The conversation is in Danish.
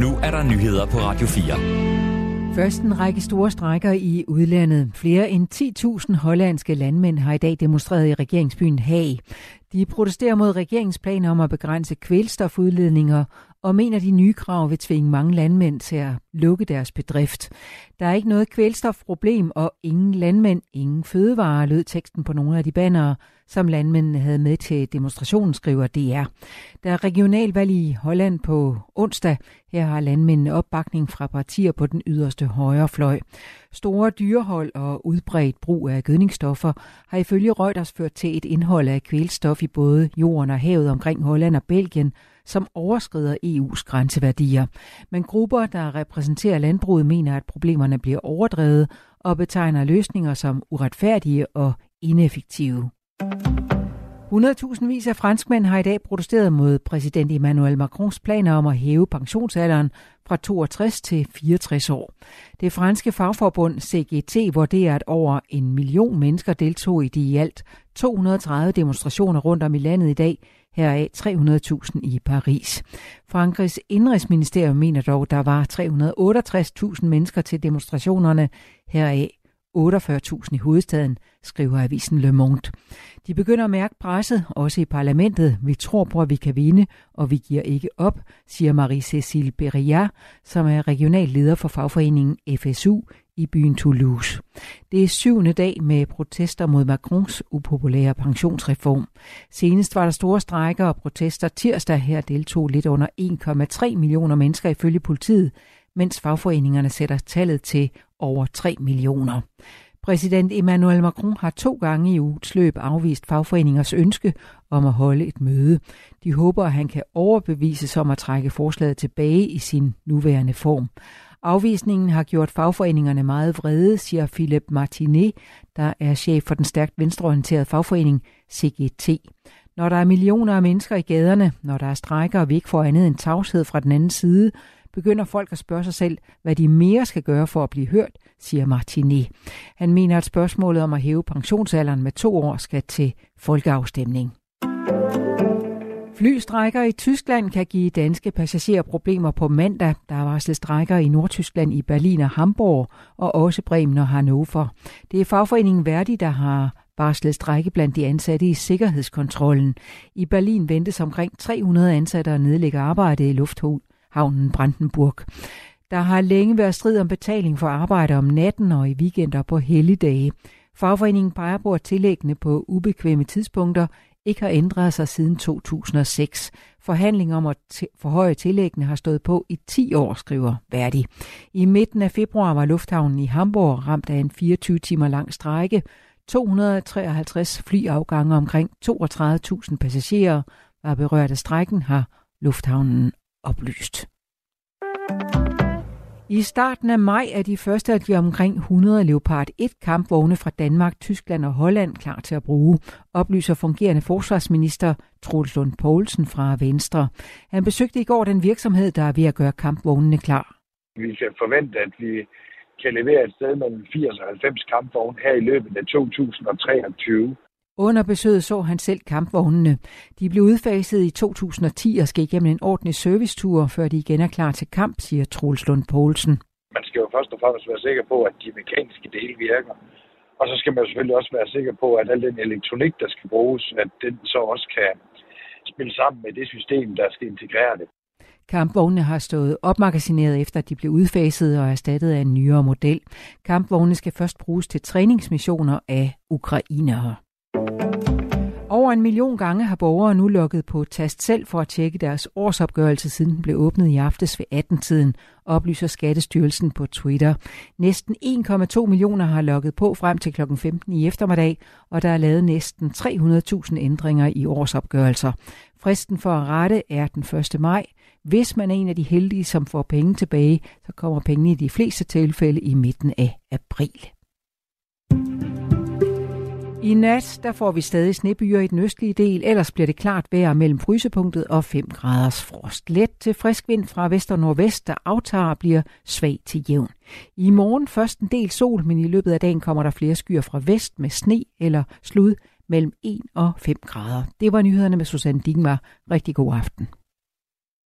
Nu er der nyheder på Radio 4. Først en række store strækker i udlandet. Flere end 10.000 hollandske landmænd har i dag demonstreret i regeringsbyen Haag. De protesterer mod regeringsplaner om at begrænse kvælstofudledninger og mener, de nye krav vil tvinge mange landmænd til at lukke deres bedrift. Der er ikke noget kvælstofproblem, og ingen landmænd, ingen fødevarer, lød teksten på nogle af de bannere, som landmændene havde med til demonstrationen, skriver DR. Der er regionalvalg i Holland på onsdag. Her har landmændene opbakning fra partier på den yderste højre fløj. Store dyrehold og udbredt brug af gødningsstoffer har ifølge Reuters ført til et indhold af kvælstof i både jorden og havet omkring Holland og Belgien, som overskrider EU's grænseværdier. Men grupper, der repræsenterer landbruget, mener, at problemerne bliver overdrevet og betegner løsninger som uretfærdige og ineffektive. 100.000 vis af franskmænd har i dag protesteret mod præsident Emmanuel Macrons planer om at hæve pensionsalderen fra 62 til 64 år. Det franske fagforbund CGT vurderer, at over en million mennesker deltog i de i alt 230 demonstrationer rundt om i landet i dag, heraf 300.000 i Paris. Frankrigs indrigsministerium mener dog, der var 368.000 mennesker til demonstrationerne, heraf 48.000 i hovedstaden, skriver avisen Le Monde. De begynder at mærke presset, også i parlamentet. Vi tror på, at vi kan vinde, og vi giver ikke op, siger Marie-Cécile Beria, som er regional leder for fagforeningen FSU i byen Toulouse. Det er syvende dag med protester mod Macrons upopulære pensionsreform. Senest var der store strejker og protester tirsdag. Her deltog lidt under 1,3 millioner mennesker ifølge politiet, mens fagforeningerne sætter tallet til over 3 millioner. Præsident Emmanuel Macron har to gange i ugens løb afvist fagforeningers ønske om at holde et møde. De håber, at han kan overbevises om at trække forslaget tilbage i sin nuværende form. Afvisningen har gjort fagforeningerne meget vrede, siger Philip Martinet, der er chef for den stærkt venstreorienterede fagforening CGT. Når der er millioner af mennesker i gaderne, når der er strækker og vi ikke får andet end tavshed fra den anden side, begynder folk at spørge sig selv, hvad de mere skal gøre for at blive hørt, siger Martinet. Han mener, at spørgsmålet om at hæve pensionsalderen med to år skal til folkeafstemning. Flystrækker i Tyskland kan give danske passagerer problemer på mandag. Der er varslet strækker i Nordtyskland i Berlin og Hamburg, og også Bremen og Hannover. Det er fagforeningen Verdi, der har varslet strække blandt de ansatte i sikkerhedskontrollen. I Berlin ventes omkring 300 ansatte at nedlægge arbejde i havnen Brandenburg. Der har længe været strid om betaling for arbejde om natten og i weekender på helligdage. Fagforeningen peger på, at tillæggene på ubekvemme tidspunkter ikke har ændret sig siden 2006. Forhandlinger om at forhøje tillæggene har stået på i 10 år, skriver Verdi. I midten af februar var lufthavnen i Hamburg ramt af en 24 timer lang strejke. 253 flyafgange omkring 32.000 passagerer var berørt af strækken, har lufthavnen oplyst. I starten af maj er de første af de omkring 100 Leopard 1 kampvogne fra Danmark, Tyskland og Holland klar til at bruge, oplyser fungerende forsvarsminister Troels Lund Poulsen fra Venstre. Han besøgte i går den virksomhed, der er ved at gøre kampvognene klar. Vi kan forvente, at vi kan levere et sted mellem 80 og 90 kampvogne her i løbet af 2023. Under besøget så han selv kampvognene. De blev udfaset i 2010 og skal igennem en ordentlig servicetur, før de igen er klar til kamp, siger Troels Lund Poulsen. Man skal jo først og fremmest være sikker på, at de mekaniske dele virker. Og så skal man selvfølgelig også være sikker på, at al den elektronik, der skal bruges, at den så også kan spille sammen med det system, der skal integrere det. Kampvognene har stået opmagasineret efter, at de blev udfaset og erstattet af en nyere model. Kampvognene skal først bruges til træningsmissioner af ukrainere. Over en million gange har borgere nu lukket på tast selv for at tjekke deres årsopgørelse, siden den blev åbnet i aftes ved 18-tiden, oplyser Skattestyrelsen på Twitter. Næsten 1,2 millioner har lukket på frem til kl. 15 i eftermiddag, og der er lavet næsten 300.000 ændringer i årsopgørelser. Fristen for at rette er den 1. maj. Hvis man er en af de heldige, som får penge tilbage, så kommer pengene i de fleste tilfælde i midten af april. I nat der får vi stadig snebyer i den østlige del, ellers bliver det klart vejr mellem frysepunktet og 5 graders frost. Let til frisk vind fra vest og nordvest, der aftager og bliver svag til jævn. I morgen først en del sol, men i løbet af dagen kommer der flere skyer fra vest med sne eller slud mellem 1 og 5 grader. Det var nyhederne med Susanne Digmar. Rigtig god aften.